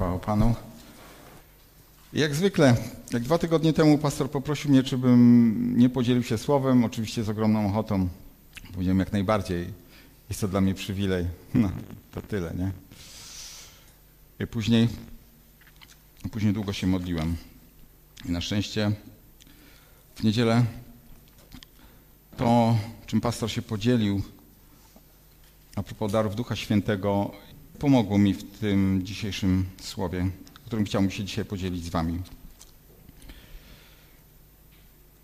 Chwała Panu. Jak zwykle, jak dwa tygodnie temu pastor poprosił mnie, czy bym nie podzielił się słowem, oczywiście z ogromną ochotą. Powiedziałem jak najbardziej. Jest to dla mnie przywilej. No, to tyle, nie? I później, później długo się modliłem. I na szczęście w niedzielę to, czym pastor się podzielił, a propos darów Ducha Świętego, pomogło mi w tym dzisiejszym słowie, którym chciałbym się dzisiaj podzielić z Wami.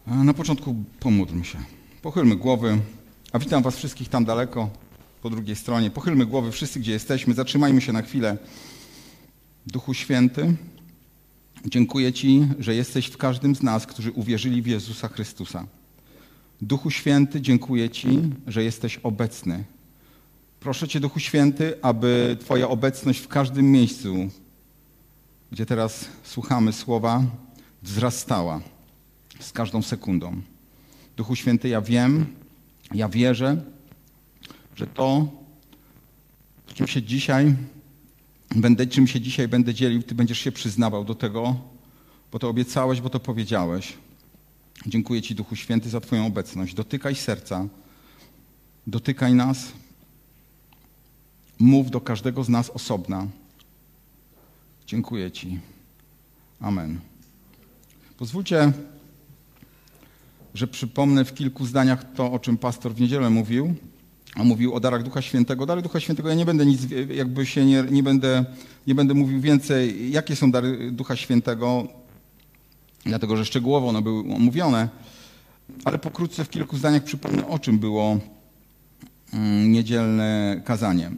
Na początku pomódlmy się. Pochylmy głowy, a witam Was wszystkich tam daleko, po drugiej stronie. Pochylmy głowy wszyscy, gdzie jesteśmy. Zatrzymajmy się na chwilę. Duchu Święty, dziękuję Ci, że jesteś w każdym z nas, którzy uwierzyli w Jezusa Chrystusa. Duchu Święty, dziękuję Ci, że jesteś obecny Proszę Cię, Duchu Święty, aby Twoja obecność w każdym miejscu, gdzie teraz słuchamy słowa, wzrastała z każdą sekundą. Duchu Święty, ja wiem, ja wierzę, że to, czym się dzisiaj będę, czym się dzisiaj będę dzielił, Ty będziesz się przyznawał do tego, bo to obiecałeś, bo to powiedziałeś. Dziękuję Ci, Duchu Święty, za Twoją obecność. Dotykaj serca, dotykaj nas Mów do każdego z nas osobna. Dziękuję Ci. Amen. Pozwólcie, że przypomnę w kilku zdaniach to, o czym pastor w niedzielę mówił. A mówił o darach Ducha Świętego. Dary Ducha Świętego, ja nie będę nic, jakby się nie, nie, będę, nie będę mówił więcej, jakie są dary Ducha Świętego, dlatego że szczegółowo one były omówione, ale pokrótce w kilku zdaniach przypomnę, o czym było mm, niedzielne kazanie.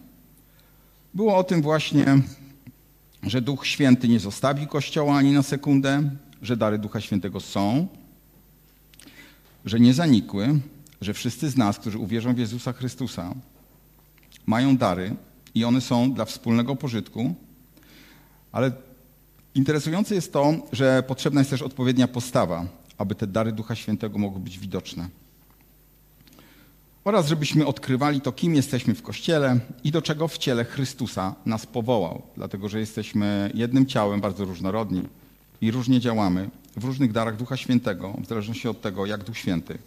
Było o tym właśnie, że Duch Święty nie zostawi Kościoła ani na sekundę, że dary Ducha Świętego są, że nie zanikły, że wszyscy z nas, którzy uwierzą w Jezusa Chrystusa, mają dary i one są dla wspólnego pożytku, ale interesujące jest to, że potrzebna jest też odpowiednia postawa, aby te dary Ducha Świętego mogły być widoczne oraz żebyśmy odkrywali to, kim jesteśmy w Kościele i do czego w ciele Chrystusa nas powołał, dlatego że jesteśmy jednym ciałem, bardzo różnorodni i różnie działamy w różnych darach Ducha Świętego, w zależności od tego, jak Duch Święty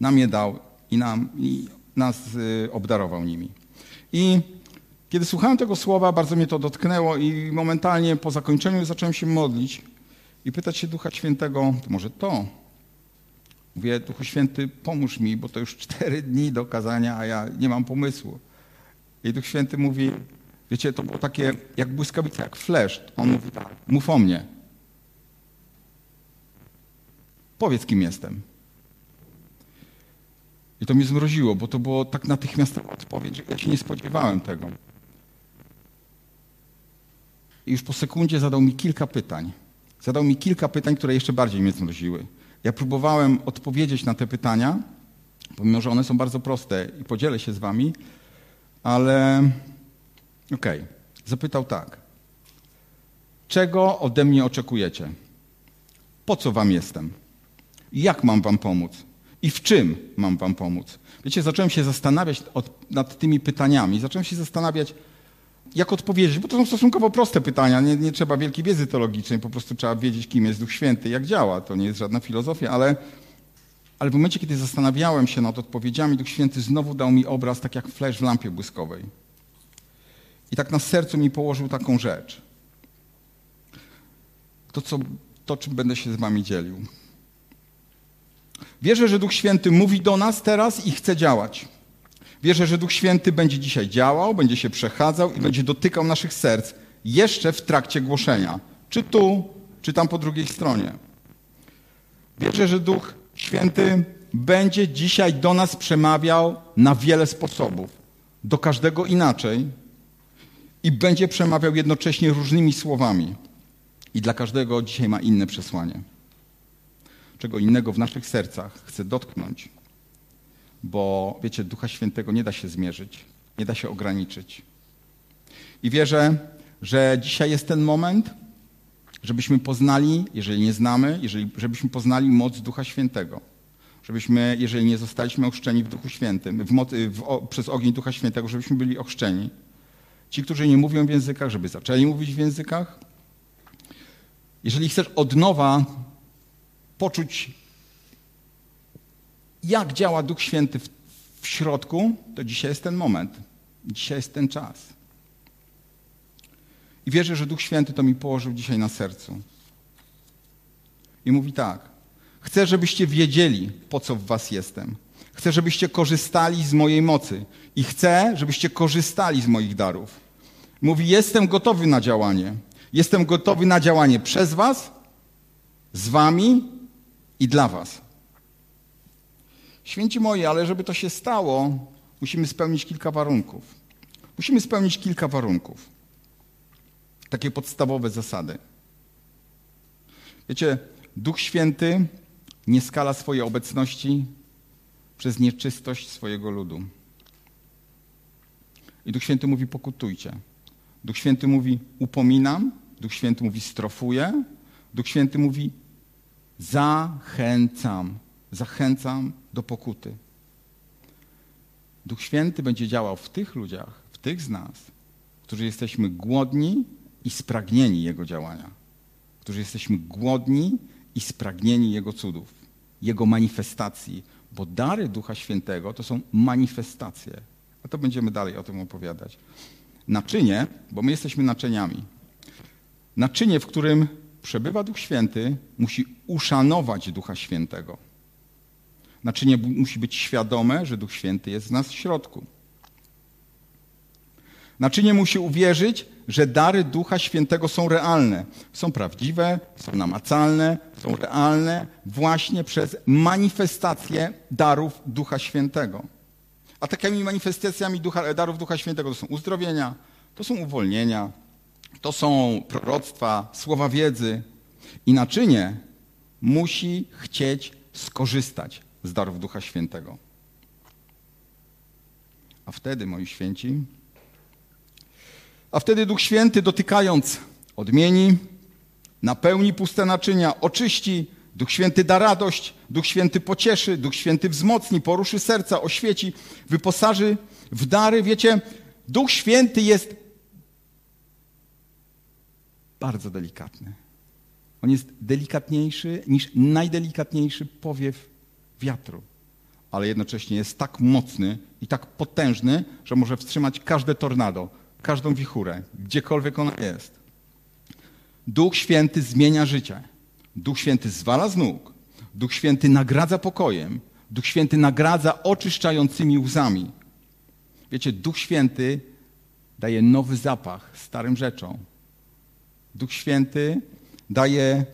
nam je dał i, nam, i nas y, obdarował nimi. I kiedy słuchałem tego słowa, bardzo mnie to dotknęło i momentalnie po zakończeniu zacząłem się modlić i pytać się Ducha Świętego, może to, Mówię, Duchu Święty, pomóż mi, bo to już cztery dni do kazania, a ja nie mam pomysłu. I Duch Święty mówi, wiecie, to było takie jak błyskawica, jak flesz. On mówi tak, mów o mnie. Powiedz, kim jestem. I to mnie zmroziło, bo to było tak natychmiastowa odpowiedź, że ja się nie spodziewałem tego. I już po sekundzie zadał mi kilka pytań. Zadał mi kilka pytań, które jeszcze bardziej mnie zmroziły. Ja próbowałem odpowiedzieć na te pytania, pomimo że one są bardzo proste i podzielę się z wami, ale okej. Okay. Zapytał tak. Czego ode mnie oczekujecie? Po co wam jestem? Jak mam wam pomóc? I w czym mam wam pomóc? Wiecie, zacząłem się zastanawiać nad tymi pytaniami. Zacząłem się zastanawiać, jak odpowiedzieć, bo to są stosunkowo proste pytania, nie, nie, trzeba wielkiej wiedzy teologicznej, po prostu trzeba wiedzieć, kim jest Duch Święty, jak działa. To nie jest żadna filozofia, ale, ale w momencie, kiedy zastanawiałem się nad odpowiedziami, Duch Święty znowu dał mi obraz, tak jak flash w lampie błyskowej. I tak na sercu mi położył taką rzecz. To, co, to czym będę się z wami dzielił. Wierzę, że Duch Święty mówi do nas teraz i chce działać. Wierzę, że Duch Święty będzie dzisiaj działał, będzie się przechadzał i będzie dotykał naszych serc jeszcze w trakcie głoszenia. Czy tu, czy tam po drugiej stronie. Wierzę, że Duch Święty będzie dzisiaj do nas przemawiał na wiele sposobów. Do każdego inaczej. I będzie przemawiał jednocześnie różnymi słowami. I dla każdego dzisiaj ma inne przesłanie. Czego innego w naszych sercach chce dotknąć bo wiecie, Ducha Świętego nie da się zmierzyć, nie da się ograniczyć. I wierzę, że dzisiaj jest ten moment, żebyśmy poznali, jeżeli nie znamy, jeżeli, żebyśmy poznali moc Ducha Świętego. Żebyśmy, jeżeli nie zostaliśmy ochrzczeni w Duchu Świętym, w w, o, przez ogień Ducha Świętego, żebyśmy byli ochrzczeni. Ci, którzy nie mówią w językach, żeby zaczęli mówić w językach. Jeżeli chcesz od nowa poczuć, jak działa Duch Święty w, w środku, to dzisiaj jest ten moment. Dzisiaj jest ten czas. I wierzę, że Duch Święty to mi położył dzisiaj na sercu. I mówi tak. Chcę, żebyście wiedzieli, po co w was jestem. Chcę, żebyście korzystali z mojej mocy. I chcę, żebyście korzystali z moich darów. Mówi, jestem gotowy na działanie. Jestem gotowy na działanie przez was, z wami i dla was. Święci moi, ale żeby to się stało, musimy spełnić kilka warunków. Musimy spełnić kilka warunków. Takie podstawowe zasady. Wiecie, Duch Święty nie skala swojej obecności przez nieczystość swojego ludu. I Duch Święty mówi: pokutujcie. Duch Święty mówi: upominam. Duch Święty mówi: strofuję. Duch Święty mówi: zachęcam. Zachęcam do pokuty. Duch Święty będzie działał w tych ludziach, w tych z nas, którzy jesteśmy głodni i spragnieni Jego działania, którzy jesteśmy głodni i spragnieni Jego cudów, Jego manifestacji, bo dary Ducha Świętego to są manifestacje. A to będziemy dalej o tym opowiadać. Naczynie, bo my jesteśmy naczyniami. Naczynie, w którym przebywa Duch Święty, musi uszanować Ducha Świętego. Naczynie musi być świadome, że Duch Święty jest w nas w środku. Naczynie musi uwierzyć, że dary Ducha Świętego są realne, są prawdziwe, są namacalne, są realne właśnie przez manifestację darów Ducha Świętego. A takimi manifestacjami ducha, darów Ducha Świętego to są uzdrowienia, to są uwolnienia, to są proroctwa, słowa wiedzy. I naczynie musi chcieć skorzystać z darów Ducha Świętego. A wtedy, moi święci, a wtedy Duch Święty dotykając odmieni, napełni puste naczynia, oczyści, Duch Święty da radość, Duch Święty pocieszy, Duch Święty wzmocni, poruszy serca, oświeci, wyposaży w dary. Wiecie, Duch Święty jest bardzo delikatny. On jest delikatniejszy niż najdelikatniejszy powiew wiatru, ale jednocześnie jest tak mocny i tak potężny, że może wstrzymać każde tornado, każdą wichurę, gdziekolwiek ona jest. Duch Święty zmienia życie. Duch Święty zwala z nóg. Duch Święty nagradza pokojem. Duch Święty nagradza oczyszczającymi łzami. Wiecie, Duch Święty daje nowy zapach starym rzeczom. Duch Święty daje,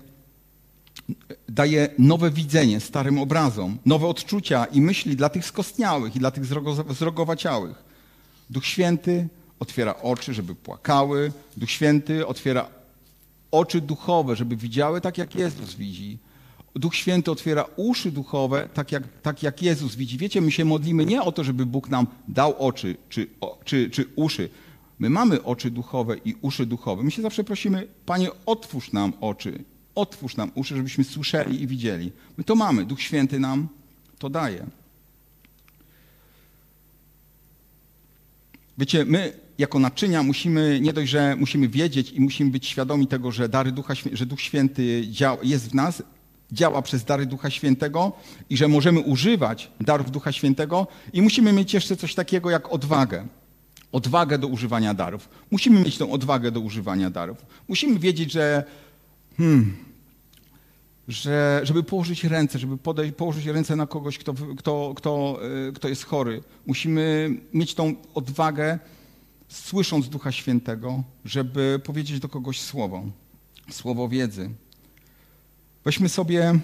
daje nowe widzenie starym obrazom, nowe odczucia i myśli dla tych skostniałych i dla tych zrogowaciałych. Duch Święty otwiera oczy, żeby płakały. Duch Święty otwiera oczy duchowe, żeby widziały tak, jak Jezus widzi. Duch Święty otwiera uszy duchowe, tak jak, tak jak Jezus widzi. Wiecie, my się modlimy nie o to, żeby Bóg nam dał oczy czy, czy, czy uszy. My mamy oczy duchowe i uszy duchowe. My się zawsze prosimy, Panie, otwórz nam oczy, otwórz nam uszy, żebyśmy słyszeli i widzieli. My to mamy, Duch Święty nam to daje. Wiecie, my jako naczynia musimy, nie dość, że musimy wiedzieć i musimy być świadomi tego, że, dary Ducha, że Duch Święty jest w nas, działa przez dary Ducha Świętego i że możemy używać darów Ducha Świętego i musimy mieć jeszcze coś takiego jak odwagę. Odwagę do używania darów. Musimy mieć tą odwagę do używania darów. Musimy wiedzieć, że hmm, że, żeby położyć ręce, żeby podejść, położyć ręce na kogoś, kto, kto, kto, e, kto jest chory. Musimy mieć tą odwagę, słysząc Ducha Świętego, żeby powiedzieć do kogoś słowo, słowo wiedzy. Weźmy sobie,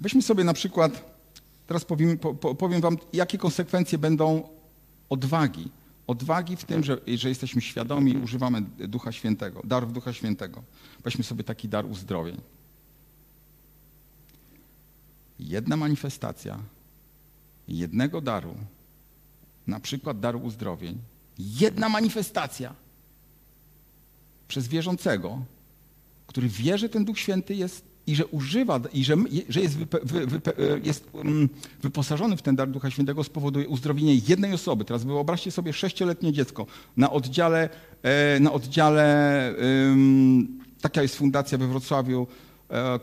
weźmy sobie na przykład, teraz powiem, powiem wam, jakie konsekwencje będą odwagi. Odwagi w tym, że, że jesteśmy świadomi i używamy Ducha Świętego, darów Ducha Świętego. Weźmy sobie taki dar uzdrowień. Jedna manifestacja jednego daru, na przykład daru uzdrowień, jedna manifestacja przez wierzącego, który wie, że ten Duch Święty jest i że używa, i że, że jest, wype, wy, wype, jest um, wyposażony w ten dar Ducha Świętego, spowoduje uzdrowienie jednej osoby. Teraz wyobraźcie sobie sześcioletnie dziecko na oddziale, e, na oddziale um, taka jest fundacja we Wrocławiu, e,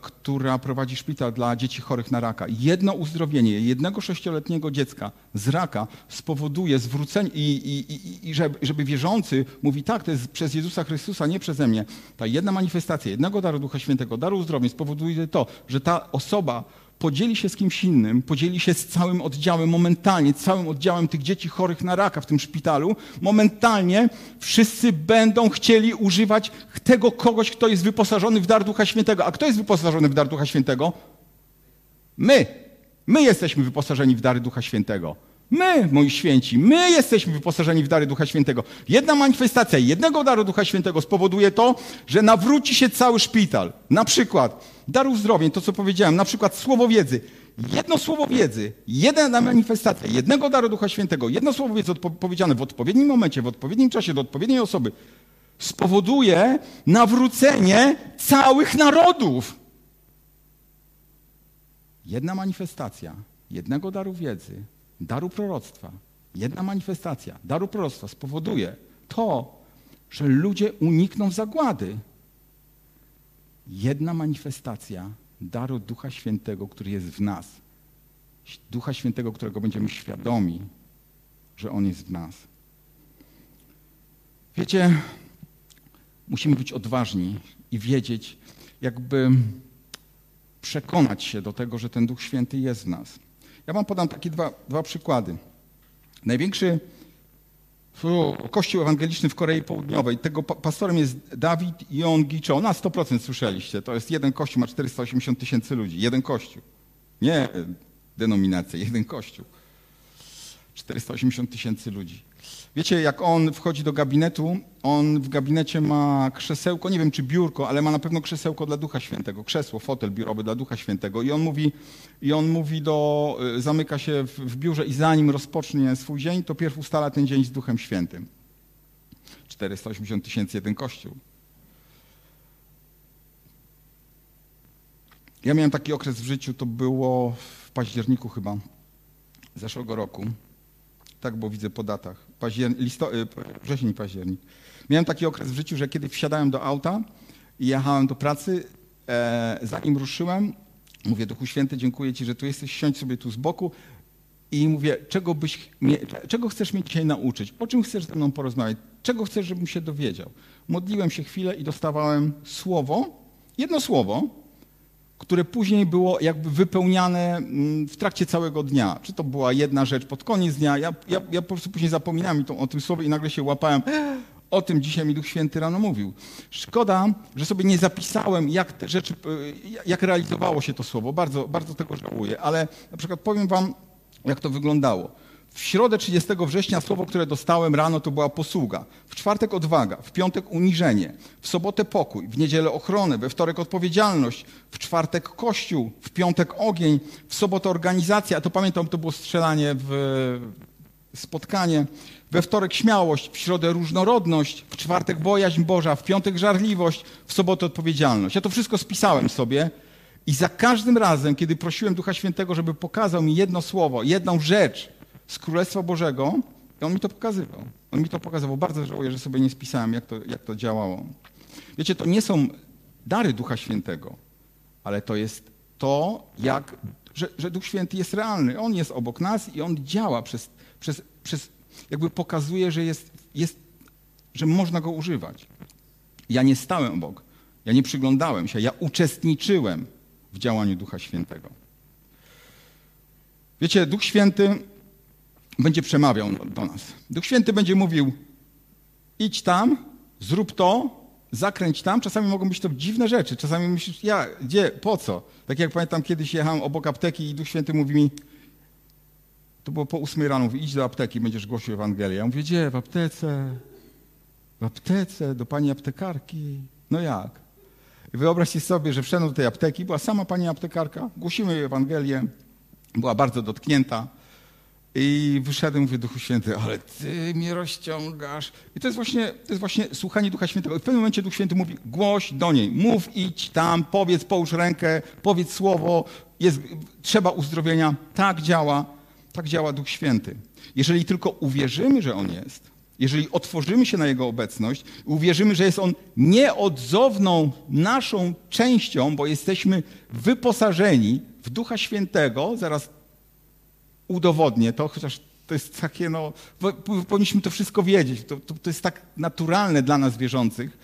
która prowadzi szpital dla dzieci chorych na raka. Jedno uzdrowienie jednego sześcioletniego dziecka z raka spowoduje zwrócenie i, i, i, i żeby, żeby wierzący mówi tak, to jest przez Jezusa Chrystusa, nie przeze mnie. Ta jedna manifestacja jednego daru Ducha Świętego, daru uzdrowień spowoduje to, że ta osoba podzieli się z kimś innym, podzieli się z całym oddziałem momentalnie, całym oddziałem tych dzieci chorych na raka w tym szpitalu, momentalnie wszyscy będą chcieli używać tego kogoś, kto jest wyposażony w dar Ducha Świętego. A kto jest wyposażony w dar Ducha Świętego? My. My jesteśmy wyposażeni w dary Ducha Świętego. My, moi święci, my jesteśmy wyposażeni w dary Ducha Świętego. Jedna manifestacja jednego daru Ducha Świętego spowoduje to, że nawróci się cały szpital. Na przykład dar uzdrowień, to co powiedziałem, na przykład słowo wiedzy. Jedno słowo wiedzy, jedna manifestacja jednego daru Ducha Świętego, jedno słowo wiedzy powiedziane w odpowiednim momencie, w odpowiednim czasie, do odpowiedniej osoby, spowoduje nawrócenie całych narodów. Jedna manifestacja jednego daru wiedzy daru proroctwa, jedna manifestacja daru proroctwa spowoduje to, że ludzie unikną zagłady. Jedna manifestacja daru Ducha Świętego, który jest w nas. Ducha Świętego, którego będziemy świadomi, że On jest w nas. Wiecie, musimy być odważni i wiedzieć, jakby przekonać się do tego, że ten Duch Święty jest w nas. Ja wam podam takie dwa, dwa przykłady. Największy kościół ewangeliczny w Korei Południowej, tego pastorem jest Dawid Yongi Cho. Na 100% słyszeliście. To jest jeden kościół, ma 480 tysięcy ludzi. Jeden kościół. Nie denominacja, jeden kościół. 480 tysięcy ludzi. Wiecie, jak on wchodzi do gabinetu, on w gabinecie ma krzesełko, nie wiem czy biurko, ale ma na pewno krzesełko dla Ducha Świętego, krzesło, fotel biurowy dla Ducha Świętego. I on mówi, i on mówi do, y, zamyka się w, w biurze i zanim rozpocznie swój dzień, to pierw ustala ten dzień z Duchem Świętym. 480 tysięcy jeden kościół. Ja miałem taki okres w życiu, to było w październiku chyba zeszłego roku. Tak, bo widzę po datach. Paździer... Listo... Y, wrzesień, październik. Miałem taki okres w życiu, że kiedy wsiadałem do auta i jechałem do pracy, e, zanim ruszyłem, mówię, Duchu Święty, dziękuję Ci, że tu jesteś, siądź sobie tu z boku i mówię, czego, byś mnie, czego chcesz mnie dzisiaj nauczyć? O czym chcesz ze mną porozmawiać? Czego chcesz, żebym się dowiedział? Modliłem się chwilę i dostawałem słowo, jedno słowo, które później było jakby wypełniane mm, w trakcie całego dnia. Czy to była jedna rzecz pod koniec dnia, ja, ja, ja po prostu później zapominałem o tym słowie i nagle się łapałem, o tym dzisiaj mi Duch Święty rano mówił. Szkoda, że sobie nie zapisałem, jak te rzeczy, e, jak realizowało się to słowo. Bardzo, bardzo tego żałuję, ale na przykład powiem wam, jak to wyglądało. W środę 30 września słowo, które dostałem rano, to była posługa. W czwartek odwaga, w piątek uniżenie, w sobotę pokój, w niedzielę ochronę, we wtorek odpowiedzialność, w czwartek kościół, w piątek ogień, w sobotę organizacja, to pamiętam, to było strzelanie w spotkanie, we wtorek śmiałość, w środę różnorodność, w czwartek bojaźń Boża, w piątek żarliwość, w sobotę odpowiedzialność. Ja to wszystko spisałem sobie i za każdym razem, kiedy prosiłem Ducha Świętego, żeby pokazał mi jedno słowo, jedną rzecz, z Królestwa Bożego i on mi to pokazywał. On mi to pokazywał. Bardzo żałuję, że sobie nie spisałem, jak to, jak to działało. Wiecie, to nie są dary Ducha Świętego, ale to jest to, jak, że, że Duch Święty jest realny. On jest obok nas i on działa przez, przez, przez jakby pokazuje, że jest, jest, że można go używać. Ja nie stałem obok, ja nie przyglądałem się, ja uczestniczyłem w działaniu Ducha Świętego. Wiecie, Duch Święty będzie przemawiał do nas. Duch Święty będzie mówił: idź tam, zrób to, zakręć tam. Czasami mogą być to dziwne rzeczy. Czasami myślisz, ja, gdzie, po co? Tak jak pamiętam, kiedyś jechałem obok apteki i Duch Święty mówi mi, to było po ósmej rano, mówi, idź do apteki, będziesz głosił Ewangelię. Ja mówię, gdzie? W aptece. W aptece, do pani aptekarki. No jak? Wyobraźcie sobie, że wszedłem do tej apteki, była sama pani aptekarka, głosimy Ewangelię, była bardzo dotknięta. I wyszedłem, mówię, Duchu Święty, ale Ty mnie rozciągasz. I to jest właśnie, to jest właśnie słuchanie Ducha Świętego. W pewnym momencie Duch Święty mówi, głoś do niej, mów, idź tam, powiedz, połóż rękę, powiedz słowo, jest, trzeba uzdrowienia. Tak działa, tak działa Duch Święty. Jeżeli tylko uwierzymy, że On jest, jeżeli otworzymy się na Jego obecność, uwierzymy, że jest On nieodzowną naszą częścią, bo jesteśmy wyposażeni w Ducha Świętego, zaraz udowodnię to, chociaż to jest takie, no, powinniśmy to wszystko wiedzieć, to, to, to jest tak naturalne dla nas wierzących,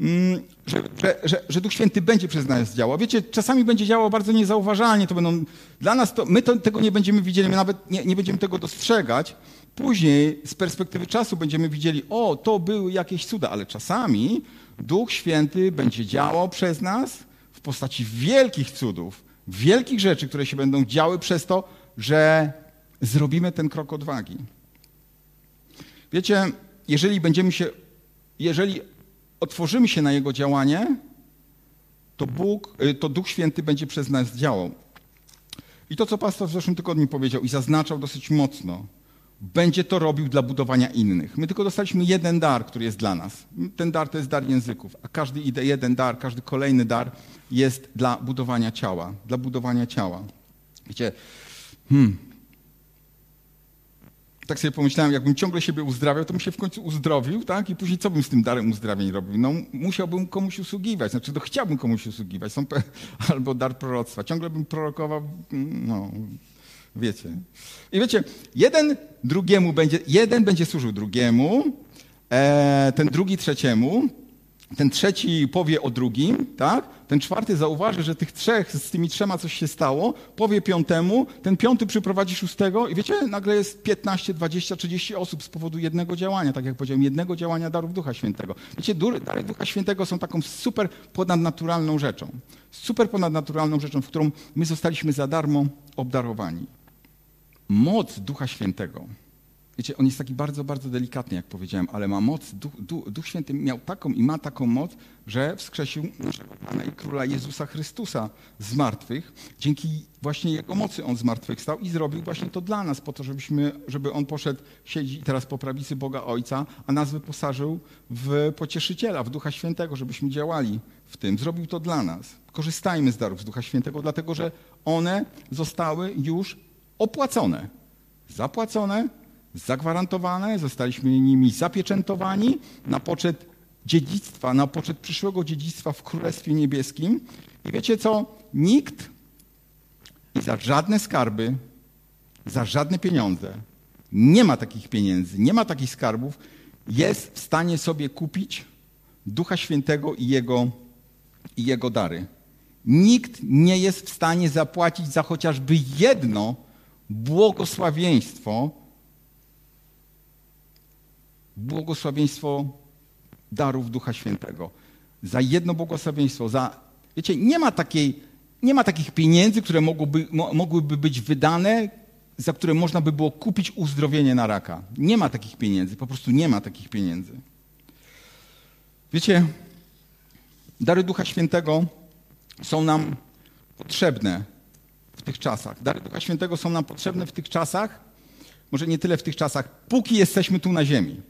mm, że, że, że, że, Duch Święty będzie przez nas działał. Wiecie, czasami będzie działał bardzo niezauważalnie, to będą, dla nas to, my to, tego nie będziemy widzieli, my nawet nie, nie będziemy tego dostrzegać, Później z perspektywy czasu będziemy widzieli, o, to były jakieś cuda, ale czasami Duch Święty będzie działał przez nas w postaci wielkich cudów, wielkich rzeczy, które się będą działy przez to, że zrobimy ten krok odwagi. Wiecie, jeżeli będziemy się, jeżeli otworzymy się na Jego działanie, to Bóg, y, to Duch Święty będzie przez nas działał. I to, co pastor w zeszłym tygodniu powiedział i zaznaczał dosyć mocno, będzie to robił dla budowania innych. My tylko dostaliśmy jeden dar, który jest dla nas. Ten dar to jest dar języków, a każdy jeden dar, każdy kolejny dar jest dla budowania ciała. Dla budowania ciała. Wiecie, hmm, tak sobie pomyślałem, jakbym ciągle siebie uzdrawiał, to bym się w końcu uzdrowił, tak? I później co bym z tym darem uzdrawień robił? No, musiałbym komuś usługiwać, znaczy to chciałbym komuś usługiwać, Są albo dar proroctwa. Ciągle bym prorokował, no, Wiecie. I wiecie, jeden drugiemu będzie, jeden będzie służył drugiemu, e, ten drugi trzeciemu, ten trzeci powie o drugim, tak? Ten czwarty zauważy, że tych trzech, z tymi trzema coś się stało, powie piątemu, ten piąty przyprowadzi szóstego i wiecie, nagle jest 15, 20, 30 osób z powodu jednego działania, tak jak powiedziałem, jednego działania darów Ducha Świętego. Wiecie, dary Ducha Świętego są taką super ponadnaturalną rzeczą. Super ponadnaturalną rzeczą, w którą my zostaliśmy za darmo obdarowani moc Ducha Świętego. Wiecie, on jest taki bardzo, bardzo delikatny, jak powiedziałem, ale ma moc, Duch, Duch, Duch Święty miał taką i ma taką moc, że wskrzesił naszego Pana i Króla Jezusa Chrystusa z martwych. Dzięki właśnie Jego mocy On z martwych stał i zrobił właśnie to dla nas, po to, żebyśmy, żeby On poszedł, siedzi teraz po prawicy Boga Ojca, a nas wyposażył w pocieszyciela, w Ducha Świętego, żebyśmy działali w tym. Zrobił to dla nas. Korzystajmy z darów z Ducha Świętego, dlatego że one zostały już opłacone, zapłacone, zagwarantowane, zostaliśmy nimi zapieczętowani na poczet dziedzictwa, na poczet przyszłego dziedzictwa w Królestwie Niebieskim. I wiecie co? Nikt za żadne skarby, za żadne pieniądze, nie ma takich pieniędzy, nie ma takich skarbów, jest w stanie sobie kupić Ducha Świętego i Jego, i jego dary. Nikt nie jest w stanie zapłacić za chociażby jedno błogosławieństwo, błogosławieństwo darów Ducha Świętego. Za jedno błogosławieństwo, za, wiecie, nie ma takiej, nie ma takich pieniędzy, które mogłyby, mogłyby być wydane, za które można by było kupić uzdrowienie na raka. Nie ma takich pieniędzy, po prostu nie ma takich pieniędzy. Wiecie, dary Ducha Świętego są nam potrzebne tych czasach. Dary Ducha Świętego są nam potrzebne w tych czasach, może nie tyle w tych czasach, póki jesteśmy tu na ziemi.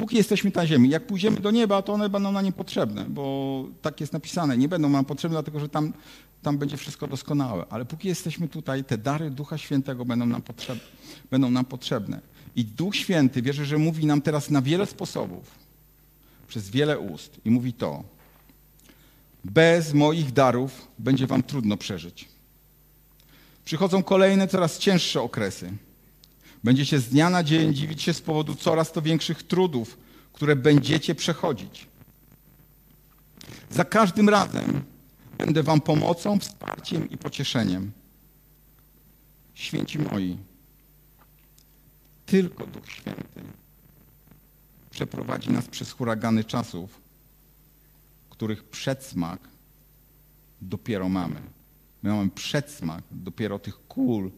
Póki jesteśmy na ziemi. Jak pójdziemy do nieba, to one będą nam niepotrzebne, bo tak jest napisane. Nie będą nam potrzebne, dlatego że tam, tam będzie wszystko doskonałe. Ale póki jesteśmy tutaj, te dary Ducha Świętego będą nam, będą nam potrzebne. I Duch Święty, wierzę, że mówi nam teraz na wiele sposobów, przez wiele ust. I mówi to, bez moich darów będzie wam trudno przeżyć. Przychodzą kolejne, coraz cięższe okresy. Będziecie z dnia na dzień dziwić się z powodu coraz to większych trudów, które będziecie przechodzić. Za każdym razem będę Wam pomocą, wsparciem i pocieszeniem. Święci moi, tylko Duch Święty przeprowadzi nas przez huragany czasów, których przedsmak dopiero mamy. My mamy przedsmak dopiero tych kul,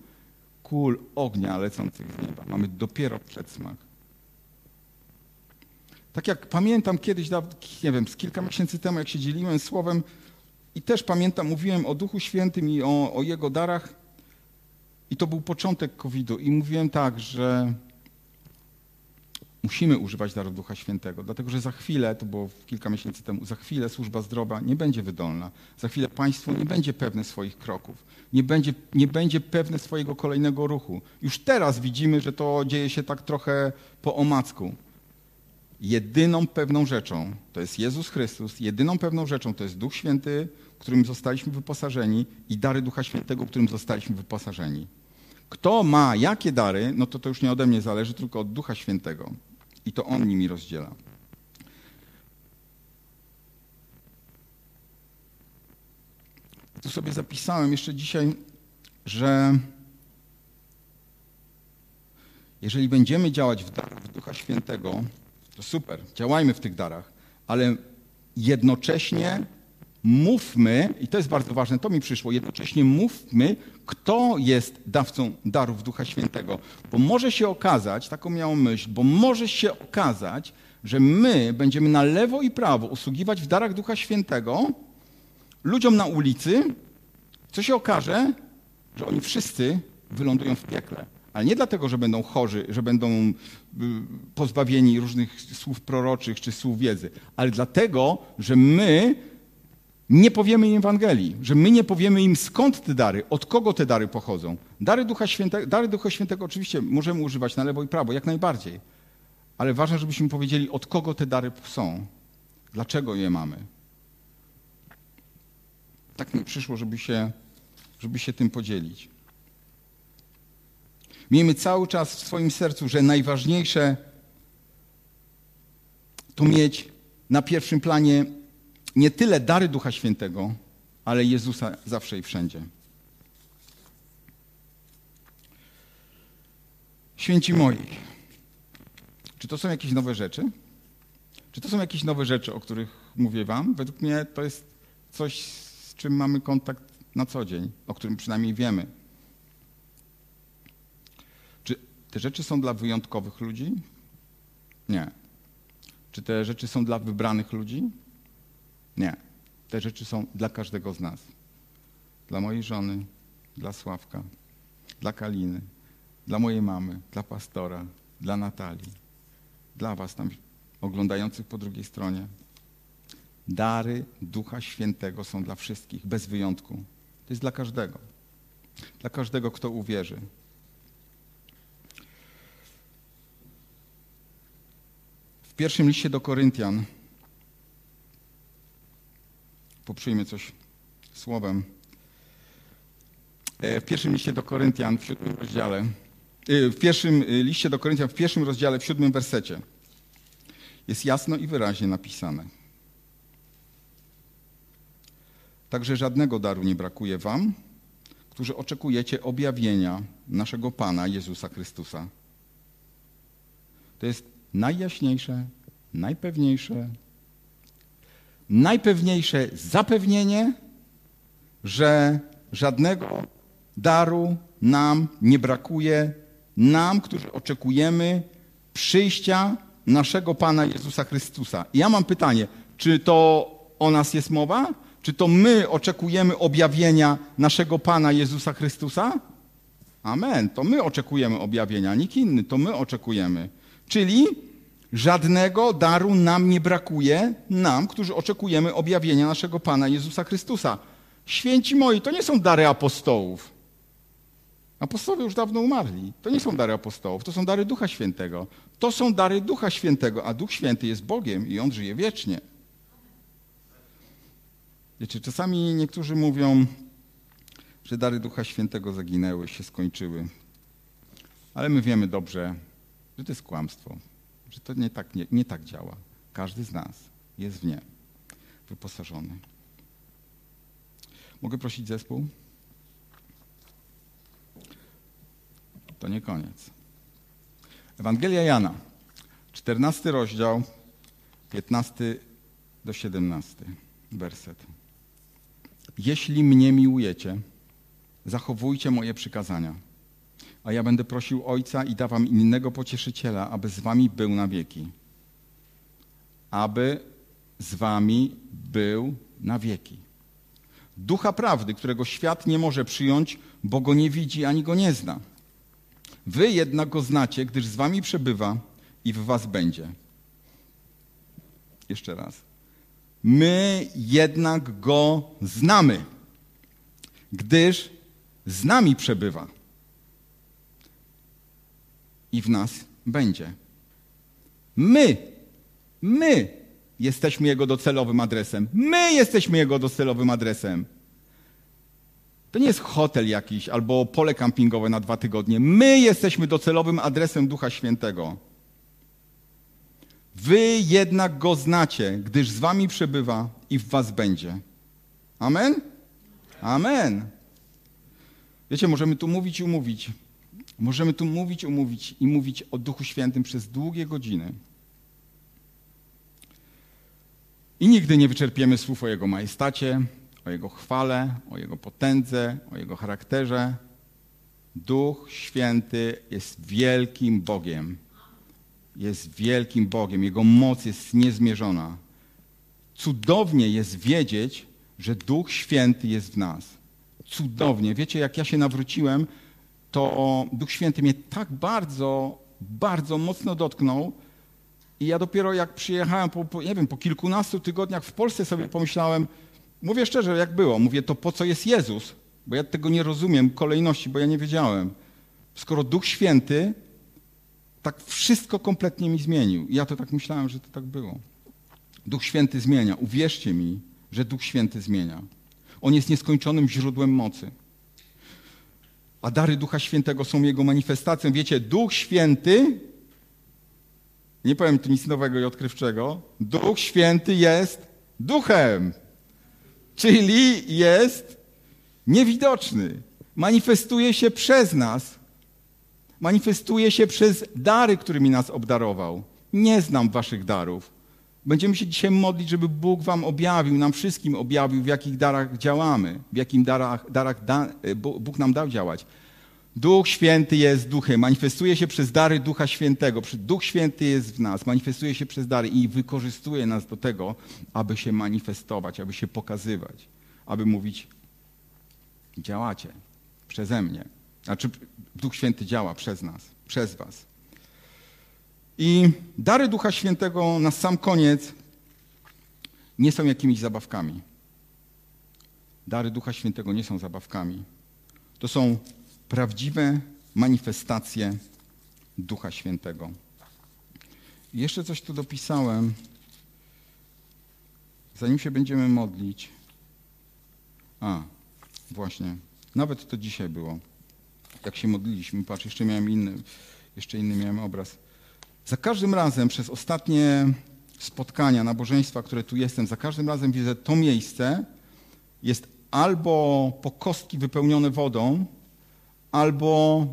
kul ognia lecących z nieba. Mamy dopiero przedsmak. Tak jak pamiętam kiedyś, nie wiem, z kilka miesięcy temu, jak się dzieliłem słowem i też pamiętam, mówiłem o Duchu Świętym i o, o Jego darach i to był początek COVID-u i mówiłem tak, że Musimy używać darów Ducha Świętego, dlatego że za chwilę, to było kilka miesięcy temu, za chwilę służba zdrowia nie będzie wydolna. Za chwilę państwo nie będzie pewne swoich kroków, nie będzie, nie będzie pewne swojego kolejnego ruchu. Już teraz widzimy, że to dzieje się tak trochę po omacku. jedyną pewną rzeczą to jest Jezus Chrystus, jedyną pewną rzeczą to jest Duch Święty, którym zostaliśmy wyposażeni i dary Ducha Świętego, którym zostaliśmy wyposażeni. Kto ma jakie dary, no to to już nie ode mnie zależy, tylko od Ducha Świętego. I to On nimi rozdziela. Tu sobie zapisałem jeszcze dzisiaj, że jeżeli będziemy działać w darach Ducha Świętego, to super, działajmy w tych darach, ale jednocześnie mówmy, i to jest bardzo ważne, to mi przyszło, jednocześnie mówmy, kto jest dawcą darów Ducha Świętego. Bo może się okazać, taką miałą myśl, bo może się okazać, że my będziemy na lewo i prawo usługiwać w darach Ducha Świętego ludziom na ulicy, co się okaże, że oni wszyscy wylądują w piekle. Ale nie dlatego, że będą chorzy, że będą y, pozbawieni różnych słów proroczych czy słów wiedzy, ale dlatego, że my nie powiemy im Ewangelii, że my nie powiemy im skąd te dary, od kogo te dary pochodzą. Dary Ducha Świętego, dary Ducha Świętego oczywiście możemy używać na lewo i prawo, jak najbardziej. Ale ważne, żebyśmy powiedzieli, od kogo te dary są, dlaczego je mamy. Tak mi przyszło, żeby się, żeby się tym podzielić. Miejmy cały czas w swoim sercu, że najważniejsze to mieć na pierwszym planie nie tyle dary Ducha Świętego, ale Jezusa zawsze i wszędzie. Święci moi, czy to są jakieś nowe rzeczy? Czy to są jakieś nowe rzeczy, o których mówię Wam? Według mnie to jest coś, z czym mamy kontakt na co dzień, o którym przynajmniej wiemy. Czy te rzeczy są dla wyjątkowych ludzi? Nie. Czy te rzeczy są dla wybranych ludzi? Nie. Te rzeczy są dla każdego z nas. Dla mojej żony, dla Sławka, dla Kaliny, dla mojej mamy, dla pastora, dla Natalii, dla was tam oglądających po drugiej stronie. Dary Ducha Świętego są dla wszystkich, bez wyjątku. To jest dla każdego. Dla każdego, kto uwierzy. W pierwszym liście do Koryntian poprzyjmy coś słowem. E, w pierwszym liście do Koryntian, w siódmym rozdziale, e, w pierwszym e, liście do Koryntian, w pierwszym rozdziale, w siódmym wersecie jest jasno i wyraźnie napisane. Także żadnego daru nie brakuje wam, którzy oczekujecie objawienia naszego Pana Jezusa Chrystusa. To jest najjaśniejsze, najpewniejsze, najpewniejsze zapewnienie, że żadnego daru nam nie brakuje, nam, którzy oczekujemy przyjścia naszego Pana Jezusa Chrystusa. I ja mam pytanie, czy to o nas jest mowa? Czy to my oczekujemy objawienia naszego Pana Jezusa Chrystusa? Amen. To my oczekujemy objawienia, nikt inny, to my oczekujemy. Czyli Żadnego daru nam nie brakuje, nam, którzy oczekujemy objawienia naszego Pana Jezusa Chrystusa. Święci moi, to nie są dary apostołów. Apostołowie już dawno umarli. To nie są dary apostołów, to są dary Ducha Świętego. To są dary Ducha Świętego, a Duch Święty jest Bogiem i On żyje wiecznie. Wiecie, czasami niektórzy mówią, że dary Ducha Świętego zaginęły, się skończyły. Ale my wiemy dobrze, że to jest kłamstwo że to nie tak, nie, nie tak działa. Każdy z nas jest w nie wyposażony. Mogę prosić zespół? To nie koniec. Ewangelia Jana, 14 rozdział, 15 do 17 werset. Jeśli mnie miłujecie, zachowujcie moje przykazania a ja będę prosił Ojca i da wam innego pocieszyciela, aby z wami był na wieki. Aby z wami był na wieki. Ducha prawdy, którego świat nie może przyjąć, bo go nie widzi ani go nie zna. Wy jednak go znacie, gdyż z wami przebywa i w was będzie. Jeszcze raz. My jednak go znamy, gdyż z nami przebywa i w nas będzie. My My jesteśmy Jego docelowym adresem. My jesteśmy Jego docelowym adresem. To nie jest hotel jakiś albo pole kampingowe na dwa tygodnie. My jesteśmy docelowym adresem Ducha Świętego. Wy jednak go znacie, gdyż z wami przebywa i w was będzie. Amen? Amen. Wiecie, możemy tu mówić i umówić. Możemy tu mówić, umówić i mówić o Duchu Świętym przez długie godziny. I nigdy nie wyczerpiemy słów o Jego majestacie, o Jego chwale, o Jego potędze, o Jego charakterze. Duch Święty jest wielkim Bogiem. Jest wielkim Bogiem. Jego moc jest niezmierzona. Cudownie jest wiedzieć, że Duch Święty jest w nas. Cudownie. Wiecie, jak ja się nawróciłem, to Duch Święty mnie tak bardzo, bardzo mocno dotknął. I ja dopiero jak przyjechałem, po, po, nie wiem, po kilkunastu tygodniach w Polsce sobie pomyślałem, mówię szczerze, jak było, mówię, to po co jest Jezus? Bo ja tego nie rozumiem, kolejności, bo ja nie wiedziałem. Skoro Duch Święty tak wszystko kompletnie mi zmienił. I ja to tak myślałem, że to tak było. Duch Święty zmienia. Uwierzcie mi, że Duch Święty zmienia. On jest nieskończonym źródłem mocy. A dary Ducha Świętego są Jego manifestacją. Wiecie, Duch Święty, nie powiem tu nic nowego i odkrywczego, Duch Święty jest duchem, czyli jest niewidoczny. Manifestuje się przez nas, manifestuje się przez dary, którymi nas obdarował. Nie znam waszych darów. Będziemy się dzisiaj modlić, żeby Bóg wam objawił, nam wszystkim objawił, w jakich darach działamy, w jakim darach, darach da, Bóg nam dał działać. Duch Święty jest duchem, manifestuje się przez dary Ducha Świętego. Duch Święty jest w nas, manifestuje się przez dary i wykorzystuje nas do tego, aby się manifestować, aby się pokazywać, aby mówić: działacie przeze mnie. Znaczy, Duch Święty działa przez nas, przez Was. I dary Ducha Świętego na sam koniec nie są jakimiś zabawkami. Dary Ducha Świętego nie są zabawkami. To są prawdziwe manifestacje Ducha Świętego. I jeszcze coś tu dopisałem. Zanim się będziemy modlić. A, właśnie. Nawet to dzisiaj było. Jak się modliliśmy. Patrz, jeszcze miałem inny, jeszcze inny miałem obraz. Za każdym razem przez ostatnie spotkania, nabożeństwa, które tu jestem, za każdym razem widzę to miejsce jest albo po kostki wypełnione wodą, albo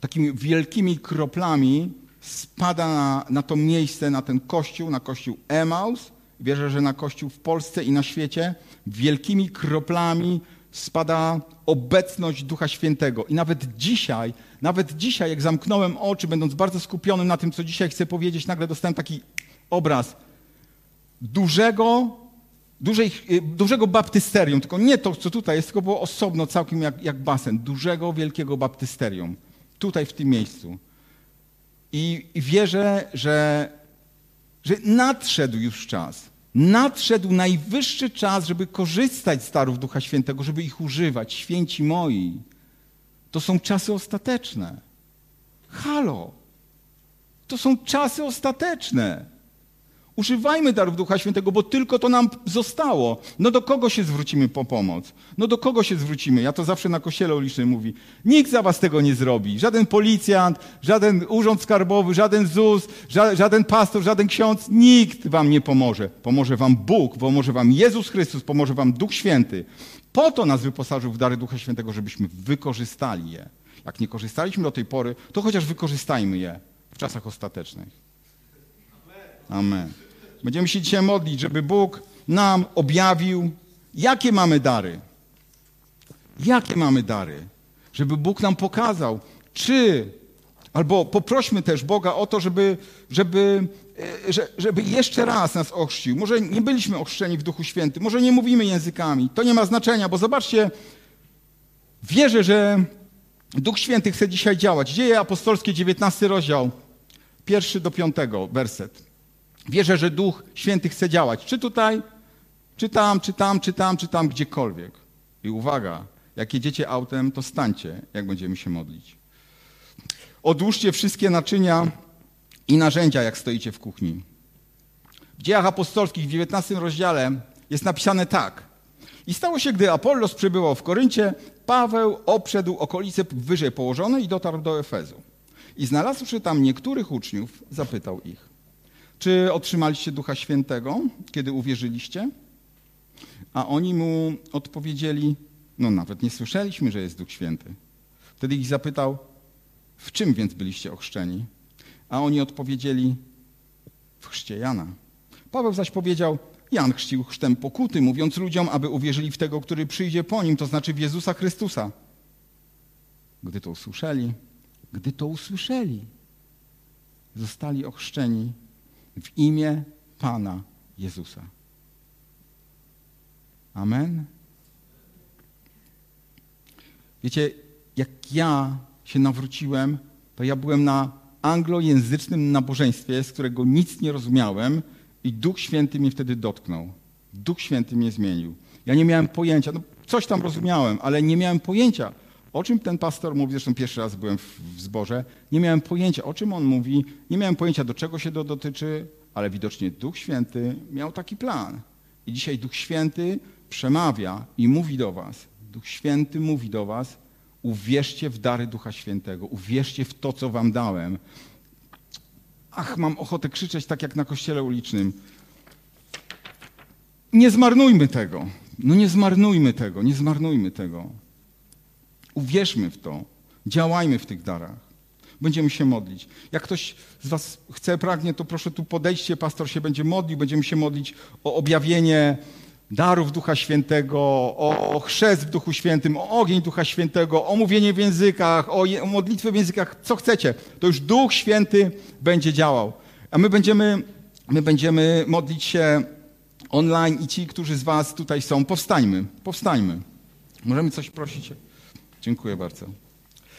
takimi wielkimi kroplami spada na, na to miejsce, na ten kościół, na kościół Emaus. Wierzę, że na kościół w Polsce i na świecie. Wielkimi kroplami spada obecność Ducha Świętego. I nawet dzisiaj, nawet dzisiaj, jak zamknąłem oczy, będąc bardzo skupionym na tym, co dzisiaj chcę powiedzieć, nagle dostałem taki obraz dużego, dużej, dużego baptysterium. Tylko nie to, co tutaj jest, tylko było osobno, całkiem jak, jak basen. Dużego, wielkiego baptysterium. Tutaj, w tym miejscu. I, i wierzę, że, że nadszedł już czas Nadszedł najwyższy czas, żeby korzystać z darów Ducha Świętego, żeby ich używać. Święci moi, to są czasy ostateczne. Halo, to są czasy ostateczne. Używajmy darów Ducha Świętego, bo tylko to nam zostało. No do kogo się zwrócimy po pomoc? No do kogo się zwrócimy? Ja to zawsze na kościele ulicznym mówi. Nikt za was tego nie zrobi. Żaden policjant, żaden urząd skarbowy, żaden ZUS, żaden pastor, żaden ksiądz. Nikt wam nie pomoże. Pomoże wam Bóg, pomoże wam Jezus Chrystus, pomoże wam Duch Święty. Po to nas wyposażył w dary Ducha Świętego, żebyśmy wykorzystali je. Jak nie korzystaliśmy do tej pory, to chociaż wykorzystajmy je w czasach ostatecznych. Amen. Będziemy się dzisiaj modlić, żeby Bóg nam objawił, jakie mamy dary. Jakie mamy dary? Żeby Bóg nam pokazał, czy, albo poprośmy też Boga o to, żeby, żeby, e, żeby jeszcze raz nas ochrzcił. Może nie byliśmy ochrzczeni w Duchu Świętym, może nie mówimy językami. To nie ma znaczenia, bo zobaczcie, wierzę, że Duch Święty chce dzisiaj działać. Dzieje apostolskie, 19 rozdział, pierwszy do piątego werset. Wierzę, że Duch Święty chce działać. Czy tutaj, czy tam, czy tam, czy tam, czy tam, gdziekolwiek. I uwaga, jak jedziecie autem, to stańcie, jak będziemy się modlić. Odłóżcie wszystkie naczynia i narzędzia, jak stoicie w kuchni. W dziejach apostolskich w 19 rozdziale jest napisane tak. I stało się, gdy Apollos przybywał w Koryncie, Paweł obszedł okolice wyżej położone i dotarł do Efezu. I znalazłszy tam niektórych uczniów, zapytał ich, czy otrzymaliście Ducha Świętego, kiedy uwierzyliście? A oni mu odpowiedzieli, no nawet nie słyszeliśmy, że jest Duch Święty. Wtedy ich zapytał, w czym więc byliście ochrzczeni? A oni odpowiedzieli, w chrzcie Jana. Paweł zaś powiedział, Jan chrzcił chrztem pokuty, mówiąc ludziom, aby uwierzyli w tego, który przyjdzie po nim, to znaczy w Jezusa Chrystusa. Gdy to usłyszeli, gdy to usłyszeli, zostali ochrzczeni w imię Pana Jezusa. Amen. Wiecie, jak ja się nawróciłem, to ja byłem na anglojęzycznym nabożeństwie, z którego nic nie rozumiałem i Duch Święty mnie wtedy dotknął. Duch Święty mnie zmienił. Ja nie miałem pojęcia, no coś tam rozumiałem, ale nie miałem pojęcia, o czym ten pastor mówi. Zresztą pierwszy raz byłem w, zborze. Nie miałem pojęcia, o czym on mówi. Nie miałem pojęcia, do czego się to dotyczy, ale widocznie Duch Święty miał taki plan. I dzisiaj Duch Święty przemawia i mówi do was. Duch Święty mówi do was, uwierzcie w dary Ducha Świętego, uwierzcie w to, co wam dałem. Ach, mam ochotę krzyczeć tak jak na kościele ulicznym. Nie zmarnujmy tego. No nie zmarnujmy tego, nie zmarnujmy tego. Uwierzmy w to. Działajmy w tych darach. Będziemy się modlić. Jak ktoś z Was chce, pragnie, to proszę tu podejście, pastor się będzie modlił. Będziemy się modlić o objawienie darów Ducha Świętego, o, chrzest w Duchu Świętym, o ogień Ducha Świętego, o mówienie w językach, o, o modlitwę w językach, co chcecie. To już Duch Święty będzie działał. A my będziemy, my będziemy modlić się online i ci, którzy z Was tutaj są, powstańmy, powstańmy. Możemy coś prosić? Dziękuję bardzo.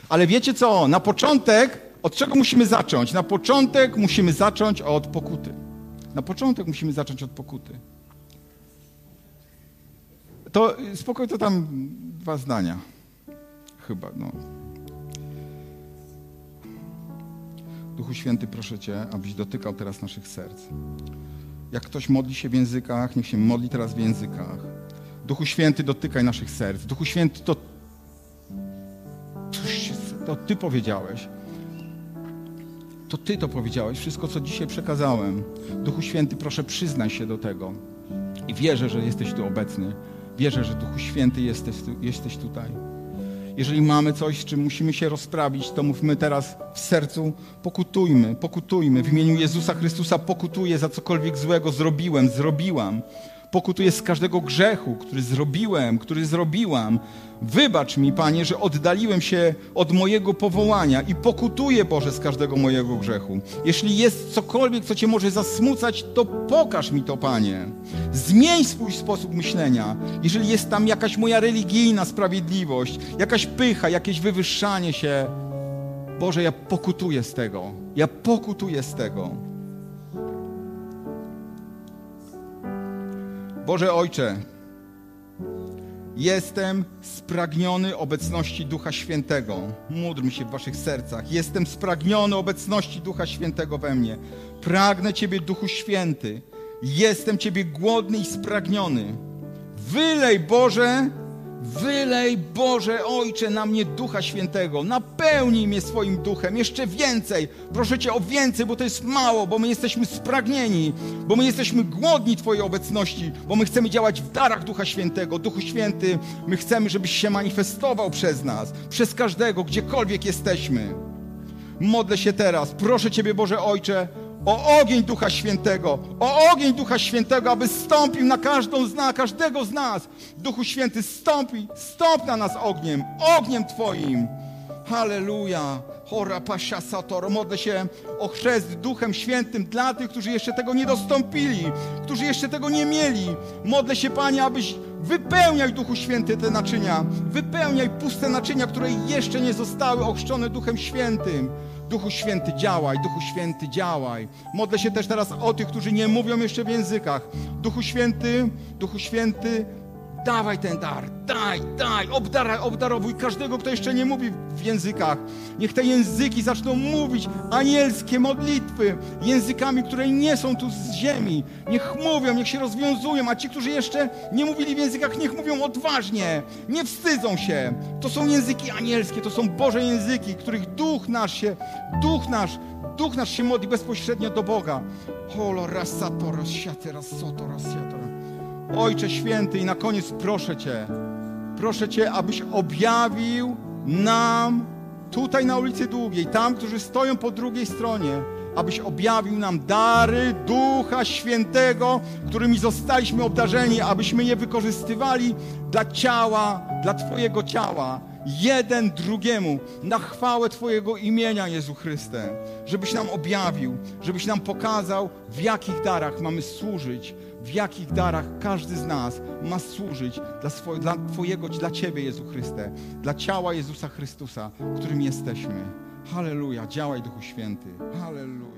Ale wiecie co? Na początek, od czego musimy zacząć? Na początek musimy zacząć od pokuty. Na początek musimy zacząć od pokuty. To spokojnie, to tam dwa zdania. Chyba, no. Duchu Święty, proszę Cię, abyś dotykał teraz naszych serc. Jak ktoś modli się w językach, niech się modli teraz w językach. Duchu Święty, dotykaj naszych serc. Duchu Święty, to, to Ty powiedziałeś. To Ty to powiedziałeś. Wszystko, co dzisiaj przekazałem. Duchu Święty, proszę, przyznaj się do tego. I wierzę, że jesteś tu obecny. Wierzę, że Duchu Święty jesteś, jesteś tutaj. Jeżeli mamy coś, z czym musimy się rozprawić, to mówmy teraz w sercu, pokutujmy, pokutujmy. W imieniu Jezusa Chrystusa pokutuję za cokolwiek złego zrobiłem, zrobiłam. Pokutuję z każdego grzechu, który zrobiłem, który zrobiłam. Wybacz mi, Panie, że oddaliłem się od mojego powołania i pokutuję, Boże, z każdego mojego grzechu. Jeśli jest cokolwiek, co Cię może zasmucać, to pokaż mi to, Panie. Zmień swój sposób myślenia. Jeżeli jest tam jakaś moja religijna sprawiedliwość, jakaś pycha, jakieś wywyższanie się, Boże, ja pokutuję z tego. Ja pokutuję z tego. Boże Ojcze, jestem spragniony obecności Ducha Świętego. Módl się w waszych sercach. Jestem spragniony obecności Ducha Świętego we mnie. Pragnę Ciebie, Duchu Święty. Jestem Ciebie głodny i spragniony. Wylej, Boże, Wylej, Boże Ojcze, na mnie Ducha Świętego. Napełnij mnie swoim duchem. Jeszcze więcej. Proszę Cię o więcej, bo to jest mało, bo my jesteśmy spragnieni, bo my jesteśmy głodni Twojej obecności, bo my chcemy działać w darach Ducha Świętego. Duchu Święty, my chcemy, żebyś się manifestował przez nas, przez każdego, gdziekolwiek jesteśmy. Modlę się teraz. Proszę Ciebie, Boże Ojcze, o ogień Ducha Świętego, o ogień Ducha Świętego, aby stąpił na każdą z nas, każdego z nas. Duchu Święty, stąpi, stąp na nas ogniem, ogniem Twoim. Halleluja. Chora pasza sator. Modlę się o chrzest Duchem Świętym dla tych, którzy jeszcze tego nie dostąpili, którzy jeszcze tego nie mieli. Modlę się, Panie, abyś wypełniaj Duchu Święty te naczynia. Wypełniaj puste naczynia, które jeszcze nie zostały ochrzczone Duchem Świętym. Duchu Święty, działaj, Duchu Święty, działaj. Modlę się też teraz o tych, którzy nie mówią jeszcze w językach. Duchu Święty, Duchu Święty, Dawaj ten dar, daj, daj, obdaraj, obdarowuj każdego, kto jeszcze nie mówi w językach. Niech te języki zaczną mówić anielskie modlitwy, językami, które nie są tu z ziemi. Niech mówią, niech się rozwiązują, a ci, którzy jeszcze nie mówili w językach, niech mówią odważnie, nie wstydzą się. To są języki anielskie, to są Boże języki, których duch nasz się, duch nasz, duch nasz się modli bezpośrednio do Boga. Holo rasato rozsiate rasoto rozsiato. Ojcze Święty, i na koniec proszę Cię, proszę Cię, abyś objawił nam tutaj na ulicy Długiej, tam, którzy stoją po drugiej stronie, abyś objawił nam dary Ducha Świętego, którymi zostaliśmy obdarzeni, abyśmy je wykorzystywali dla ciała, dla Twojego ciała, jeden drugiemu, na chwałę Twojego imienia, Jezu Chryste, żebyś nam objawił, żebyś nam pokazał, w jakich darach mamy służyć, w jakich darach każdy z nas ma służyć dla, swoje, dla Twojego, dla Ciebie, Jezu Chryste, dla ciała Jezusa Chrystusa, którym jesteśmy. Halleluja, działaj Duchu Święty. Halleluja.